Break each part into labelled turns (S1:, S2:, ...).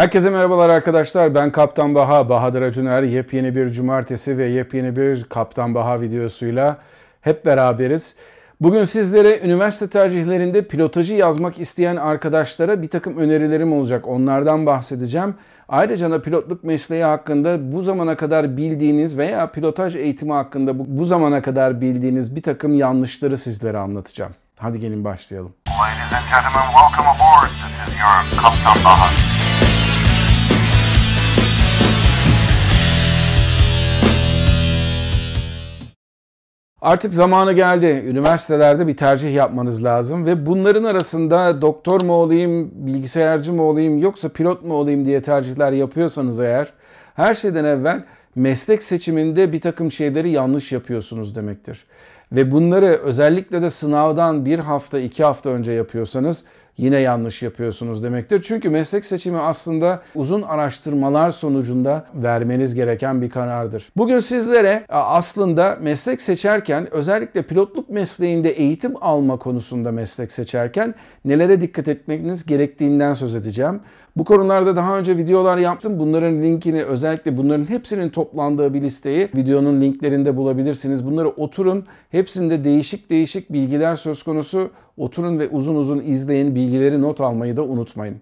S1: Herkese merhabalar arkadaşlar. Ben Kaptan Baha, Bahadır Acuner. Yepyeni bir cumartesi ve yepyeni bir Kaptan Baha videosuyla hep beraberiz. Bugün sizlere üniversite tercihlerinde pilotajı yazmak isteyen arkadaşlara bir takım önerilerim olacak. Onlardan bahsedeceğim. Ayrıca da pilotluk mesleği hakkında bu zamana kadar bildiğiniz veya pilotaj eğitimi hakkında bu, zamana kadar bildiğiniz bir takım yanlışları sizlere anlatacağım. Hadi gelin başlayalım. Ladies and gentlemen, welcome aboard. This is your Kaptan Baha. Artık zamanı geldi. Üniversitelerde bir tercih yapmanız lazım ve bunların arasında doktor mu olayım, bilgisayarcı mı olayım yoksa pilot mu olayım diye tercihler yapıyorsanız eğer her şeyden evvel meslek seçiminde bir takım şeyleri yanlış yapıyorsunuz demektir. Ve bunları özellikle de sınavdan bir hafta iki hafta önce yapıyorsanız yine yanlış yapıyorsunuz demektir. Çünkü meslek seçimi aslında uzun araştırmalar sonucunda vermeniz gereken bir karardır. Bugün sizlere aslında meslek seçerken özellikle pilotluk mesleğinde eğitim alma konusunda meslek seçerken nelere dikkat etmeniz gerektiğinden söz edeceğim. Bu konularda daha önce videolar yaptım. Bunların linkini özellikle bunların hepsinin toplandığı bir listeyi videonun linklerinde bulabilirsiniz. Bunları oturun. Hepsinde değişik değişik bilgiler söz konusu. Oturun ve uzun uzun izleyin. Bilgileri not almayı da unutmayın.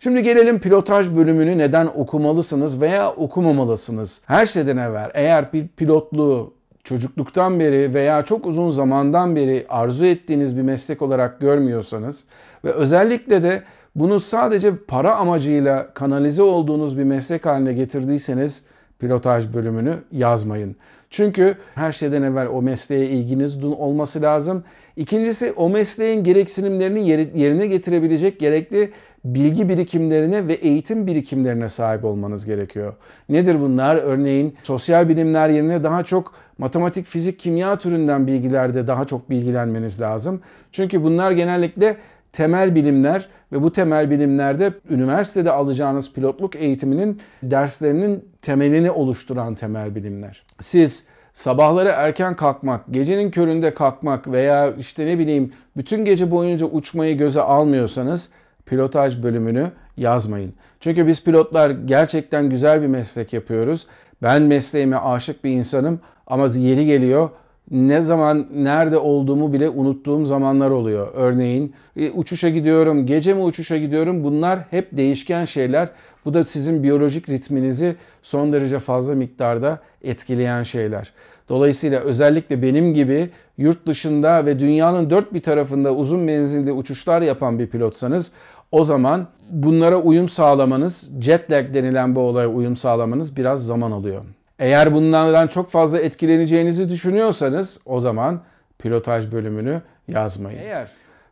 S1: Şimdi gelelim pilotaj bölümünü neden okumalısınız veya okumamalısınız. Her şeyden evvel eğer bir pilotluğu çocukluktan beri veya çok uzun zamandan beri arzu ettiğiniz bir meslek olarak görmüyorsanız ve özellikle de bunu sadece para amacıyla kanalize olduğunuz bir meslek haline getirdiyseniz pilotaj bölümünü yazmayın. Çünkü her şeyden evvel o mesleğe ilginiz olması lazım. İkincisi o mesleğin gereksinimlerini yerine getirebilecek gerekli bilgi birikimlerine ve eğitim birikimlerine sahip olmanız gerekiyor. Nedir bunlar? Örneğin sosyal bilimler yerine daha çok matematik, fizik, kimya türünden bilgilerde daha çok bilgilenmeniz lazım. Çünkü bunlar genellikle temel bilimler ve bu temel bilimlerde üniversitede alacağınız pilotluk eğitiminin derslerinin temelini oluşturan temel bilimler. Siz sabahları erken kalkmak, gecenin köründe kalkmak veya işte ne bileyim bütün gece boyunca uçmayı göze almıyorsanız pilotaj bölümünü yazmayın. Çünkü biz pilotlar gerçekten güzel bir meslek yapıyoruz. Ben mesleğime aşık bir insanım ama yeri geliyor ne zaman nerede olduğumu bile unuttuğum zamanlar oluyor. Örneğin e, uçuşa gidiyorum, gece mi uçuşa gidiyorum bunlar hep değişken şeyler. Bu da sizin biyolojik ritminizi son derece fazla miktarda etkileyen şeyler. Dolayısıyla özellikle benim gibi yurt dışında ve dünyanın dört bir tarafında uzun menzilli uçuşlar yapan bir pilotsanız o zaman bunlara uyum sağlamanız, jet lag denilen bu olaya uyum sağlamanız biraz zaman alıyor. Eğer bunlardan çok fazla etkileneceğinizi düşünüyorsanız o zaman pilotaj bölümünü yazmayın. Eğer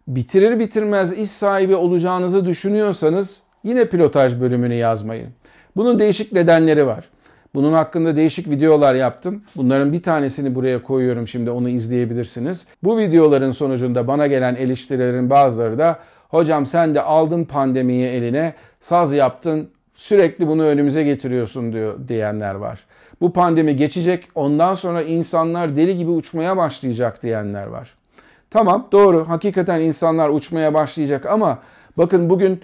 S1: bitirir bitirmez iş sahibi olacağınızı düşünüyorsanız yine pilotaj bölümünü yazmayın. Bunun değişik nedenleri var. Bunun hakkında değişik videolar yaptım. Bunların bir tanesini buraya koyuyorum şimdi onu izleyebilirsiniz. Bu videoların sonucunda bana gelen eleştirilerin bazıları da hocam sen de aldın pandemiyi eline saz yaptın sürekli bunu önümüze getiriyorsun diyor diyenler var. Bu pandemi geçecek ondan sonra insanlar deli gibi uçmaya başlayacak diyenler var. Tamam doğru hakikaten insanlar uçmaya başlayacak ama bakın bugün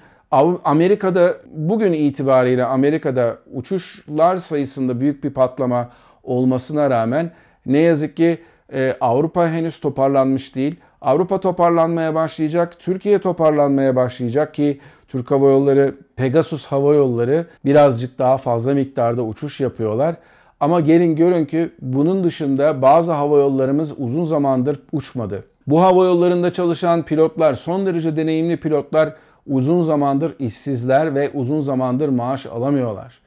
S1: Amerika'da bugün itibariyle Amerika'da uçuşlar sayısında büyük bir patlama olmasına rağmen ne yazık ki e, Avrupa henüz toparlanmış değil. Avrupa toparlanmaya başlayacak, Türkiye toparlanmaya başlayacak ki Türk Hava Yolları, Pegasus Hava Yolları birazcık daha fazla miktarda uçuş yapıyorlar. Ama gelin görün ki bunun dışında bazı hava yollarımız uzun zamandır uçmadı. Bu hava yollarında çalışan pilotlar, son derece deneyimli pilotlar uzun zamandır işsizler ve uzun zamandır maaş alamıyorlar.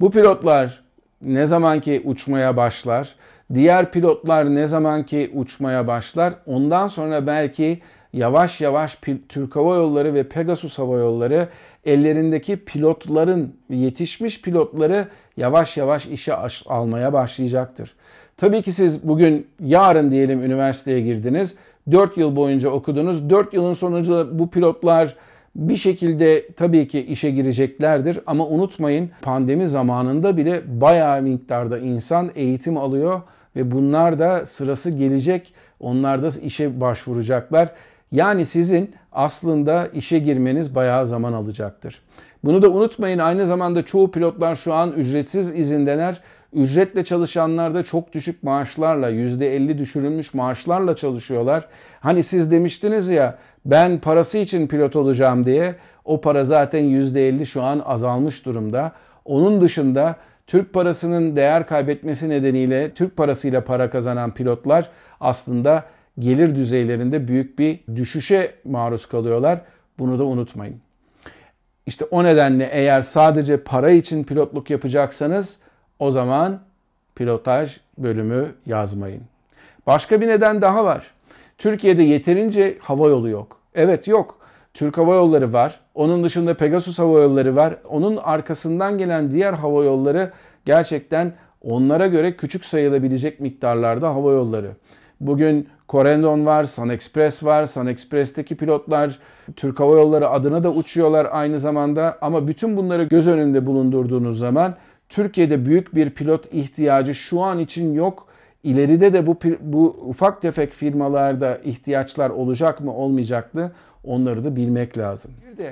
S1: Bu pilotlar ne zaman ki uçmaya başlar, diğer pilotlar ne zaman ki uçmaya başlar, ondan sonra belki yavaş yavaş Türk Hava Yolları ve Pegasus Hava Yolları ellerindeki pilotların, yetişmiş pilotları yavaş yavaş işe almaya başlayacaktır. Tabii ki siz bugün, yarın diyelim üniversiteye girdiniz. 4 yıl boyunca okudunuz. 4 yılın sonucu bu pilotlar bir şekilde tabii ki işe gireceklerdir ama unutmayın pandemi zamanında bile bayağı miktarda insan eğitim alıyor ve bunlar da sırası gelecek. Onlar da işe başvuracaklar. Yani sizin aslında işe girmeniz bayağı zaman alacaktır. Bunu da unutmayın aynı zamanda çoğu pilotlar şu an ücretsiz izindeler. Ücretle çalışanlar da çok düşük maaşlarla, %50 düşürülmüş maaşlarla çalışıyorlar. Hani siz demiştiniz ya ben parası için pilot olacağım diye o para zaten %50 şu an azalmış durumda. Onun dışında Türk parasının değer kaybetmesi nedeniyle Türk parasıyla para kazanan pilotlar aslında gelir düzeylerinde büyük bir düşüşe maruz kalıyorlar. Bunu da unutmayın. İşte o nedenle eğer sadece para için pilotluk yapacaksanız o zaman pilotaj bölümü yazmayın. Başka bir neden daha var. Türkiye'de yeterince hava yolu yok. Evet yok. Türk Hava Yolları var. Onun dışında Pegasus Hava Yolları var. Onun arkasından gelen diğer hava yolları gerçekten onlara göre küçük sayılabilecek miktarlarda hava yolları. Bugün Corendon var, Sun Express var. Sun Express'teki pilotlar Türk Hava Yolları adına da uçuyorlar aynı zamanda. Ama bütün bunları göz önünde bulundurduğunuz zaman Türkiye'de büyük bir pilot ihtiyacı şu an için yok. İleride de bu, bu ufak tefek firmalarda ihtiyaçlar olacak mı olmayacak mı onları da bilmek lazım. Bir de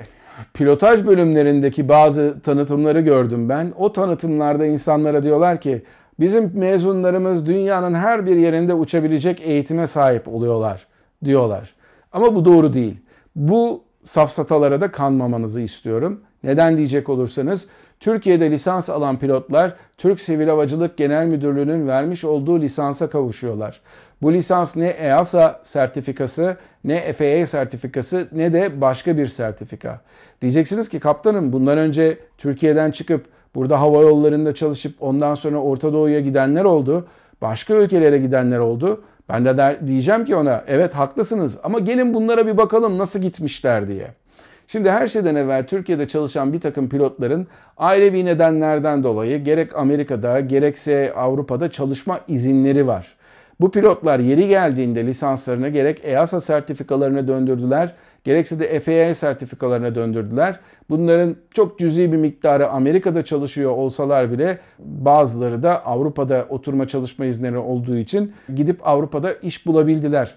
S1: pilotaj bölümlerindeki bazı tanıtımları gördüm ben. O tanıtımlarda insanlara diyorlar ki bizim mezunlarımız dünyanın her bir yerinde uçabilecek eğitime sahip oluyorlar diyorlar. Ama bu doğru değil. Bu safsatalara da kanmamanızı istiyorum. Neden diyecek olursanız Türkiye'de lisans alan pilotlar Türk Sivil Havacılık Genel Müdürlüğü'nün vermiş olduğu lisansa kavuşuyorlar. Bu lisans ne EASA sertifikası, ne FAA sertifikası, ne de başka bir sertifika. Diyeceksiniz ki kaptanım bundan önce Türkiye'den çıkıp burada hava yollarında çalışıp ondan sonra Orta Doğu'ya gidenler oldu. Başka ülkelere gidenler oldu. Ben de der, diyeceğim ki ona evet haklısınız ama gelin bunlara bir bakalım nasıl gitmişler diye. Şimdi her şeyden evvel Türkiye'de çalışan bir takım pilotların ailevi nedenlerden dolayı gerek Amerika'da gerekse Avrupa'da çalışma izinleri var. Bu pilotlar yeri geldiğinde lisanslarını gerek EASA sertifikalarına döndürdüler, gerekse de FAA sertifikalarına döndürdüler. Bunların çok cüzi bir miktarı Amerika'da çalışıyor olsalar bile bazıları da Avrupa'da oturma çalışma izinleri olduğu için gidip Avrupa'da iş bulabildiler.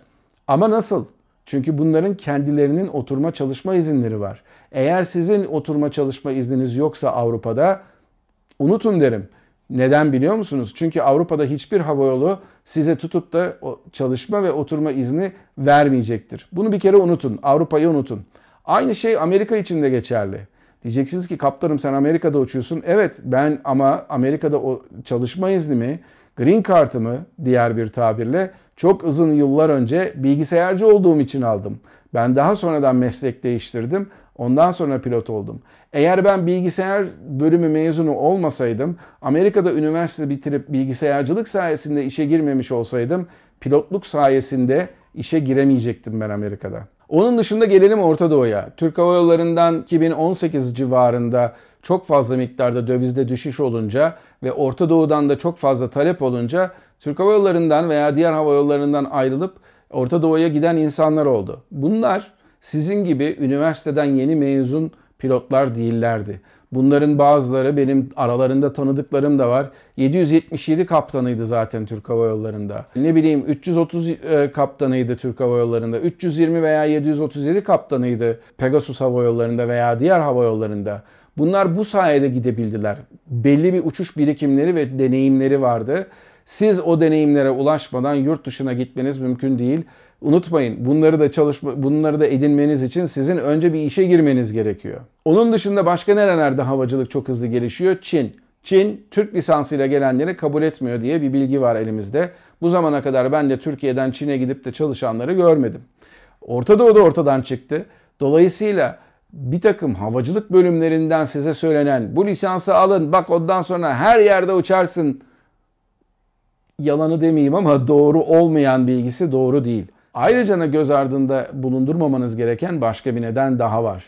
S1: Ama nasıl? Çünkü bunların kendilerinin oturma çalışma izinleri var. Eğer sizin oturma çalışma izniniz yoksa Avrupa'da unutun derim. Neden biliyor musunuz? Çünkü Avrupa'da hiçbir havayolu size tutup da çalışma ve oturma izni vermeyecektir. Bunu bir kere unutun. Avrupa'yı unutun. Aynı şey Amerika için de geçerli. Diyeceksiniz ki kaptanım sen Amerika'da uçuyorsun. Evet ben ama Amerika'da o çalışma iznimi, green card'ımı diğer bir tabirle çok uzun yıllar önce bilgisayarcı olduğum için aldım. Ben daha sonradan meslek değiştirdim. Ondan sonra pilot oldum. Eğer ben bilgisayar bölümü mezunu olmasaydım, Amerika'da üniversite bitirip bilgisayarcılık sayesinde işe girmemiş olsaydım, pilotluk sayesinde işe giremeyecektim ben Amerika'da. Onun dışında gelelim Orta Doğu'ya. Türk Hava Yolları'ndan 2018 civarında çok fazla miktarda dövizde düşüş olunca ve Orta Doğu'dan da çok fazla talep olunca Türk Hava Yolları'ndan veya diğer hava yollarından ayrılıp Orta Doğu'ya giden insanlar oldu. Bunlar sizin gibi üniversiteden yeni mezun pilotlar değillerdi. Bunların bazıları benim aralarında tanıdıklarım da var. 777 kaptanıydı zaten Türk Hava Yolları'nda. Ne bileyim 330 e, kaptanıydı Türk Hava Yolları'nda. 320 veya 737 kaptanıydı Pegasus Hava Yolları'nda veya diğer hava yollarında. Bunlar bu sayede gidebildiler. Belli bir uçuş birikimleri ve deneyimleri vardı. Siz o deneyimlere ulaşmadan yurt dışına gitmeniz mümkün değil. Unutmayın bunları da çalışma bunları da edinmeniz için sizin önce bir işe girmeniz gerekiyor. Onun dışında başka nerelerde havacılık çok hızlı gelişiyor? Çin. Çin Türk lisansıyla gelenleri kabul etmiyor diye bir bilgi var elimizde. Bu zamana kadar ben de Türkiye'den Çin'e gidip de çalışanları görmedim. Orta Doğu da ortadan çıktı. Dolayısıyla bir takım havacılık bölümlerinden size söylenen bu lisansı alın bak ondan sonra her yerde uçarsın yalanı demeyeyim ama doğru olmayan bilgisi doğru değil. Ayrıca göz ardında bulundurmamanız gereken başka bir neden daha var.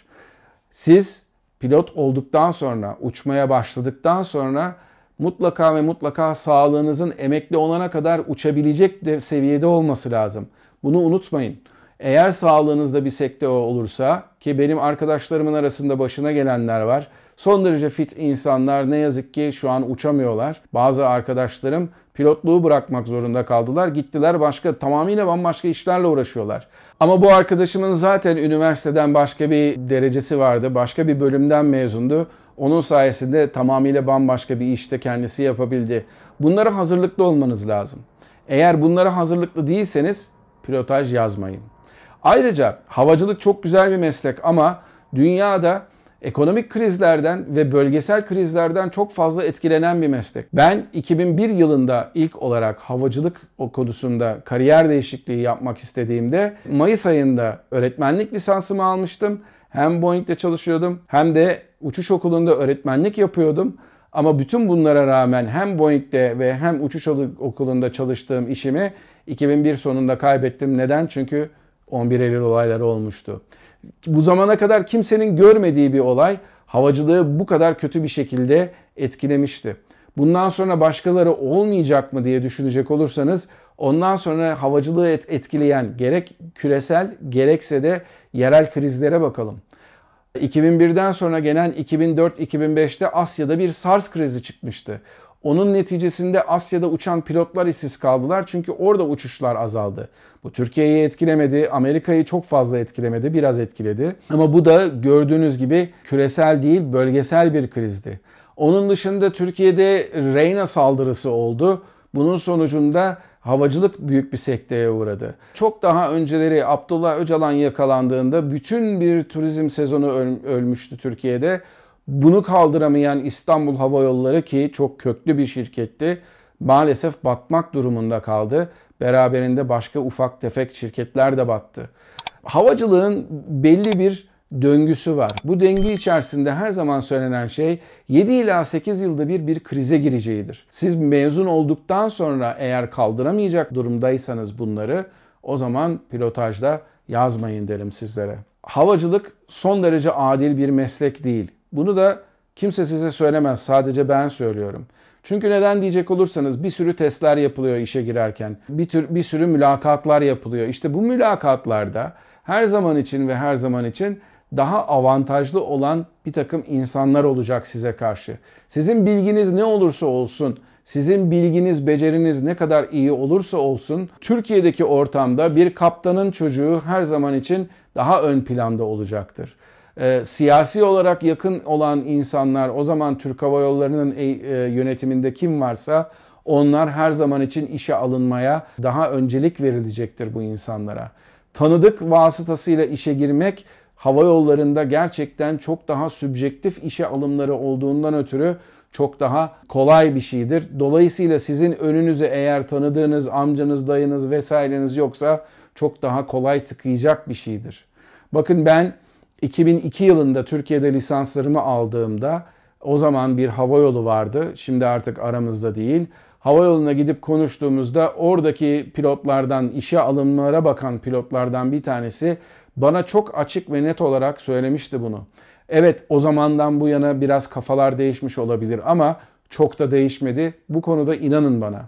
S1: Siz pilot olduktan sonra, uçmaya başladıktan sonra mutlaka ve mutlaka sağlığınızın emekli olana kadar uçabilecek de seviyede olması lazım. Bunu unutmayın. Eğer sağlığınızda bir sekte olursa ki benim arkadaşlarımın arasında başına gelenler var. Son derece fit insanlar ne yazık ki şu an uçamıyorlar. Bazı arkadaşlarım pilotluğu bırakmak zorunda kaldılar. Gittiler başka tamamıyla bambaşka işlerle uğraşıyorlar. Ama bu arkadaşımın zaten üniversiteden başka bir derecesi vardı. Başka bir bölümden mezundu. Onun sayesinde tamamıyla bambaşka bir işte kendisi yapabildi. Bunlara hazırlıklı olmanız lazım. Eğer bunlara hazırlıklı değilseniz pilotaj yazmayın. Ayrıca havacılık çok güzel bir meslek ama dünyada ekonomik krizlerden ve bölgesel krizlerden çok fazla etkilenen bir meslek. Ben 2001 yılında ilk olarak havacılık konusunda kariyer değişikliği yapmak istediğimde Mayıs ayında öğretmenlik lisansımı almıştım. Hem Boeing'de çalışıyordum hem de uçuş okulunda öğretmenlik yapıyordum. Ama bütün bunlara rağmen hem Boeing'de ve hem uçuş okulunda çalıştığım işimi 2001 sonunda kaybettim. Neden? Çünkü 11 Eylül olayları olmuştu. Bu zamana kadar kimsenin görmediği bir olay havacılığı bu kadar kötü bir şekilde etkilemişti. Bundan sonra başkaları olmayacak mı diye düşünecek olursanız ondan sonra havacılığı etkileyen gerek küresel gerekse de yerel krizlere bakalım. 2001'den sonra gelen 2004-2005'te Asya'da bir SARS krizi çıkmıştı. Onun neticesinde Asya'da uçan pilotlar işsiz kaldılar çünkü orada uçuşlar azaldı. Bu Türkiye'yi etkilemedi, Amerika'yı çok fazla etkilemedi, biraz etkiledi. Ama bu da gördüğünüz gibi küresel değil, bölgesel bir krizdi. Onun dışında Türkiye'de Reyna saldırısı oldu. Bunun sonucunda havacılık büyük bir sekteye uğradı. Çok daha önceleri Abdullah Öcalan yakalandığında bütün bir turizm sezonu öl- ölmüştü Türkiye'de. Bunu kaldıramayan İstanbul Hava Yolları ki çok köklü bir şirketti maalesef batmak durumunda kaldı. Beraberinde başka ufak tefek şirketler de battı. Havacılığın belli bir döngüsü var. Bu döngü içerisinde her zaman söylenen şey 7 ila 8 yılda bir bir krize gireceğidir. Siz mezun olduktan sonra eğer kaldıramayacak durumdaysanız bunları o zaman pilotajda yazmayın derim sizlere. Havacılık son derece adil bir meslek değil. Bunu da kimse size söylemez. Sadece ben söylüyorum. Çünkü neden diyecek olursanız bir sürü testler yapılıyor işe girerken. Bir tür bir sürü mülakatlar yapılıyor. İşte bu mülakatlarda her zaman için ve her zaman için daha avantajlı olan bir takım insanlar olacak size karşı. Sizin bilginiz ne olursa olsun, sizin bilginiz, beceriniz ne kadar iyi olursa olsun, Türkiye'deki ortamda bir kaptanın çocuğu her zaman için daha ön planda olacaktır. E, siyasi olarak yakın olan insanlar, o zaman Türk Hava Yolları'nın e, e, yönetiminde kim varsa onlar her zaman için işe alınmaya daha öncelik verilecektir bu insanlara. Tanıdık vasıtasıyla işe girmek hava yollarında gerçekten çok daha sübjektif işe alımları olduğundan ötürü çok daha kolay bir şeydir. Dolayısıyla sizin önünüze eğer tanıdığınız amcanız, dayınız vesaireniz yoksa çok daha kolay tıkayacak bir şeydir. Bakın ben 2002 yılında Türkiye'de lisanslarımı aldığımda o zaman bir hava yolu vardı. Şimdi artık aramızda değil. Hava yoluna gidip konuştuğumuzda oradaki pilotlardan, işe alımlara bakan pilotlardan bir tanesi bana çok açık ve net olarak söylemişti bunu. Evet o zamandan bu yana biraz kafalar değişmiş olabilir ama çok da değişmedi. Bu konuda inanın bana.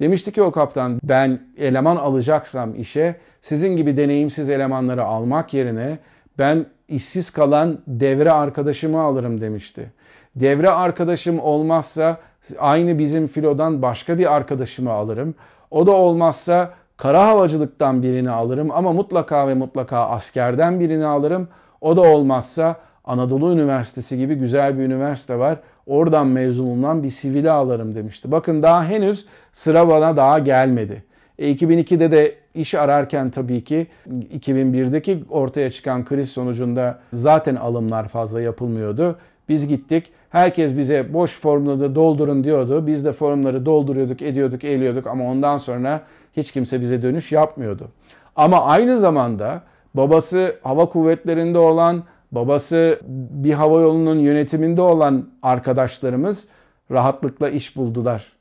S1: Demişti ki o kaptan ben eleman alacaksam işe sizin gibi deneyimsiz elemanları almak yerine ben işsiz kalan devre arkadaşımı alırım demişti. Devre arkadaşım olmazsa aynı bizim filodan başka bir arkadaşımı alırım. O da olmazsa kara havacılıktan birini alırım ama mutlaka ve mutlaka askerden birini alırım. O da olmazsa Anadolu Üniversitesi gibi güzel bir üniversite var. Oradan mezun olunan bir sivili alırım demişti. Bakın daha henüz sıra bana daha gelmedi. E, 2002'de de iş ararken tabii ki 2001'deki ortaya çıkan kriz sonucunda zaten alımlar fazla yapılmıyordu. Biz gittik. Herkes bize boş formları doldurun diyordu. Biz de formları dolduruyorduk, ediyorduk, eliyorduk ama ondan sonra hiç kimse bize dönüş yapmıyordu. Ama aynı zamanda babası hava kuvvetlerinde olan, babası bir hava yolunun yönetiminde olan arkadaşlarımız rahatlıkla iş buldular.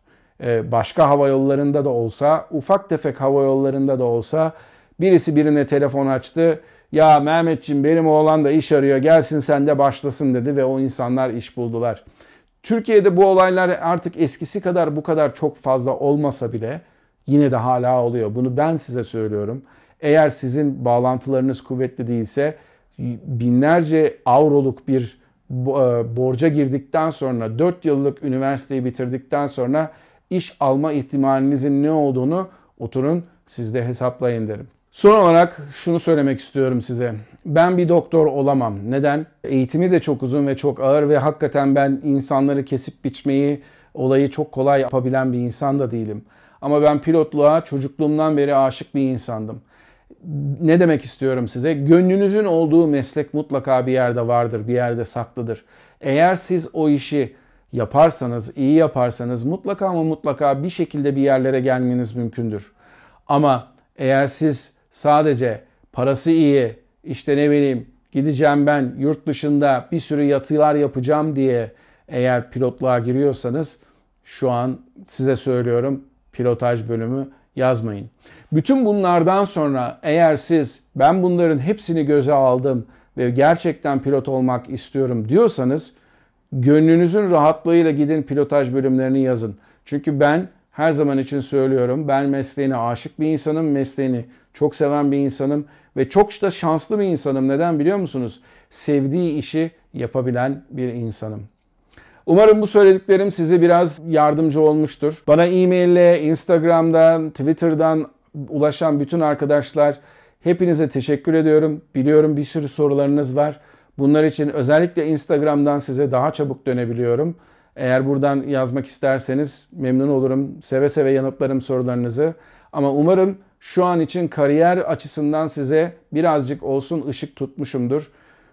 S1: Ee, başka hava yollarında da olsa, ufak tefek hava yollarında da olsa birisi birine telefon açtı. Ya Mehmetçim benim oğlan da iş arıyor gelsin sen de başlasın dedi ve o insanlar iş buldular. Türkiye'de bu olaylar artık eskisi kadar bu kadar çok fazla olmasa bile yine de hala oluyor. Bunu ben size söylüyorum. Eğer sizin bağlantılarınız kuvvetli değilse binlerce avroluk bir borca girdikten sonra 4 yıllık üniversiteyi bitirdikten sonra iş alma ihtimalinizin ne olduğunu oturun siz de hesaplayın derim. Son olarak şunu söylemek istiyorum size. Ben bir doktor olamam. Neden? Eğitimi de çok uzun ve çok ağır ve hakikaten ben insanları kesip biçmeyi, olayı çok kolay yapabilen bir insan da değilim. Ama ben pilotluğa çocukluğumdan beri aşık bir insandım. Ne demek istiyorum size? Gönlünüzün olduğu meslek mutlaka bir yerde vardır, bir yerde saklıdır. Eğer siz o işi yaparsanız, iyi yaparsanız mutlaka ama mutlaka bir şekilde bir yerlere gelmeniz mümkündür. Ama eğer siz sadece parası iyi, işte ne bileyim gideceğim ben yurt dışında bir sürü yatılar yapacağım diye eğer pilotluğa giriyorsanız şu an size söylüyorum pilotaj bölümü yazmayın. Bütün bunlardan sonra eğer siz ben bunların hepsini göze aldım ve gerçekten pilot olmak istiyorum diyorsanız gönlünüzün rahatlığıyla gidin pilotaj bölümlerini yazın. Çünkü ben her zaman için söylüyorum ben mesleğine aşık bir insanım, mesleğini çok seven bir insanım ve çok da şanslı bir insanım. Neden biliyor musunuz? Sevdiği işi yapabilen bir insanım. Umarım bu söylediklerim size biraz yardımcı olmuştur. Bana e-maille, Instagram'dan, Twitter'dan ulaşan bütün arkadaşlar hepinize teşekkür ediyorum. Biliyorum bir sürü sorularınız var. Bunlar için özellikle Instagram'dan size daha çabuk dönebiliyorum. Eğer buradan yazmak isterseniz memnun olurum. Seve seve yanıtlarım sorularınızı. Ama umarım şu an için kariyer açısından size birazcık olsun ışık tutmuşumdur.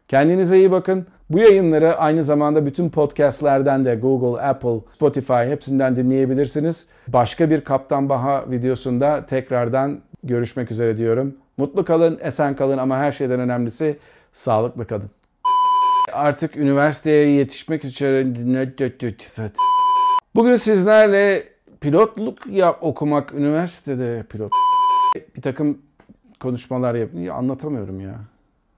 S1: Kendinize iyi bakın. Bu yayınları aynı zamanda bütün podcastlerden de Google, Apple, Spotify hepsinden dinleyebilirsiniz. Başka bir Kaptan Baha videosunda tekrardan görüşmek üzere diyorum. Mutlu kalın, esen kalın ama her şeyden önemlisi sağlıklı kalın. Artık üniversiteye yetişmek için Bugün sizlerle pilotluk yap okumak üniversitede pilot bir takım konuşmalar yap anlatamıyorum ya.